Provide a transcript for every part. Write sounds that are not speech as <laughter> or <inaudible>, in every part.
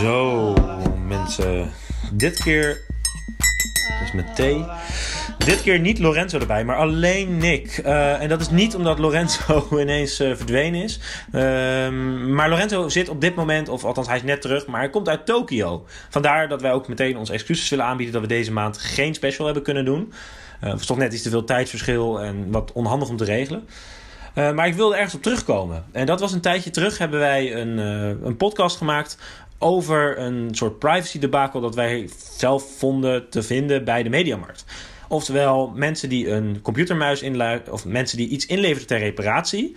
Zo, mensen. Dit keer. Dat is met thee. Dit keer niet Lorenzo erbij, maar alleen Nick. Uh, en dat is niet omdat Lorenzo <laughs> ineens uh, verdwenen is. Uh, maar Lorenzo zit op dit moment, of althans hij is net terug, maar hij komt uit Tokio. Vandaar dat wij ook meteen onze excuses willen aanbieden dat we deze maand geen special hebben kunnen doen. Uh, het was toch net iets te veel tijdsverschil en wat onhandig om te regelen. Uh, maar ik wilde ergens op terugkomen. En dat was een tijdje terug hebben wij een, uh, een podcast gemaakt over een soort privacy debacle dat wij zelf vonden te vinden bij de mediamarkt. Oftewel, mensen die een computermuis inluiden, of mensen die iets inleverden ter reparatie,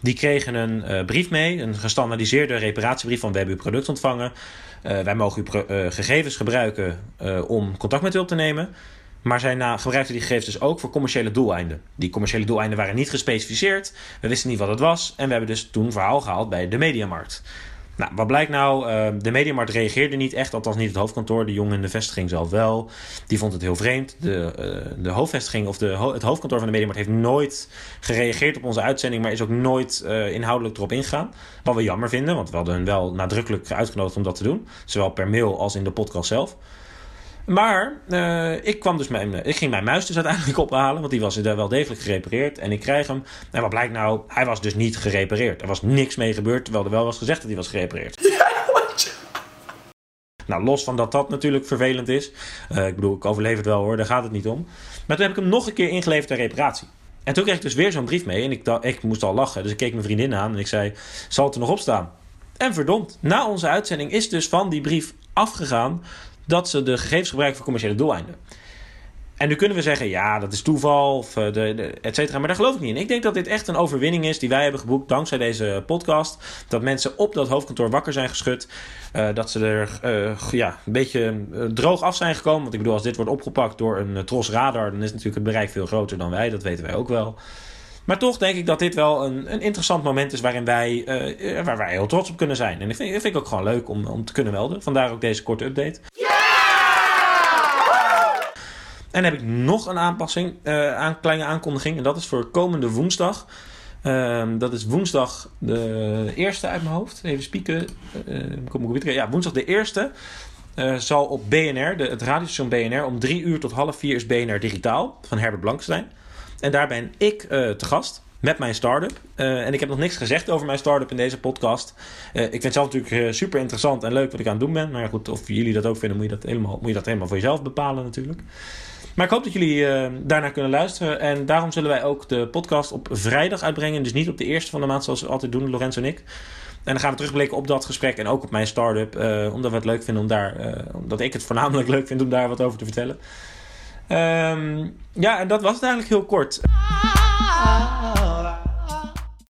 die kregen een uh, brief mee, een gestandaardiseerde reparatiebrief van we hebben uw product ontvangen. Wij mogen uw gegevens gebruiken om contact met u op te nemen. Maar zij na, gebruikten die gegevens dus ook voor commerciële doeleinden. Die commerciële doeleinden waren niet gespecificeerd. We wisten niet wat het was. En we hebben dus toen verhaal gehaald bij de Mediamarkt. Nou, wat blijkt nou? Uh, de Mediamarkt reageerde niet echt, althans niet het hoofdkantoor. De jongen in de vestiging zelf wel. Die vond het heel vreemd. De, uh, de hoofdvestiging of de, het hoofdkantoor van de Mediamarkt heeft nooit gereageerd op onze uitzending, maar is ook nooit uh, inhoudelijk erop ingegaan. Wat we jammer vinden, want we hadden hen wel nadrukkelijk uitgenodigd om dat te doen. Zowel per mail als in de podcast zelf. Maar uh, ik, kwam dus mijn, ik ging mijn muis dus uiteindelijk ophalen, want die was wel degelijk gerepareerd. En ik krijg hem. En wat blijkt nou? Hij was dus niet gerepareerd. Er was niks mee gebeurd, terwijl er wel was gezegd dat hij was gerepareerd. <laughs> Ja, nou, los van dat dat natuurlijk vervelend is. Uh, ik bedoel, ik overleef het wel hoor, daar gaat het niet om. Maar toen heb ik hem nog een keer ingeleverd ter reparatie. En toen kreeg ik dus weer zo'n brief mee. En ik, dacht, ik moest al lachen. Dus ik keek mijn vriendin aan en ik zei: Zal het er nog op staan? En verdomd, na onze uitzending is dus van die brief afgegaan dat ze de gegevens gebruiken voor commerciële doeleinden. En nu kunnen we zeggen, ja, dat is toeval, of de, et cetera. Maar daar geloof ik niet in. Ik denk dat dit echt een overwinning is die wij hebben geboekt dankzij deze podcast. Dat mensen op dat hoofdkantoor wakker zijn geschud. Uh, dat ze er uh, ja, een beetje droog af zijn gekomen. Want ik bedoel, als dit wordt opgepakt door een tros radar, dan is natuurlijk het bereik veel groter dan wij. Dat weten wij ook wel. Maar toch denk ik dat dit wel een, een interessant moment is waarin wij, waar wij heel trots op kunnen zijn. En ik vind, dat vind ik ook gewoon leuk om, om te kunnen melden. Vandaar ook deze korte update. En heb ik nog een aanpassing, uh, aan, kleine aankondiging. En dat is voor komende woensdag. Uh, dat is woensdag de eerste uit mijn hoofd. Even spieken. Uh, ja, woensdag de eerste. Uh, zal op BNR, de, het radiostation BNR, om drie uur tot half vier is BNR Digitaal van Herbert Blankenstein. En daar ben ik te gast met mijn start-up. Uh, en ik heb nog niks gezegd over mijn start-up in deze podcast. Uh, ik vind het zelf natuurlijk uh, super interessant en leuk wat ik aan het doen ben. Maar goed, of jullie dat ook vinden, moet je dat helemaal, moet je dat helemaal voor jezelf bepalen natuurlijk. Maar ik hoop dat jullie daarnaar kunnen luisteren. En daarom zullen wij ook de podcast op vrijdag uitbrengen. Dus niet op de eerste van de maand zoals we altijd doen, Lorenzo en ik. En dan gaan we terugblikken op dat gesprek en ook op mijn start-up. omdat we het leuk vinden om daar, omdat ik het voornamelijk <laughs> leuk vind om daar wat over te vertellen. Um, ja, en dat was het eigenlijk heel kort. Ah.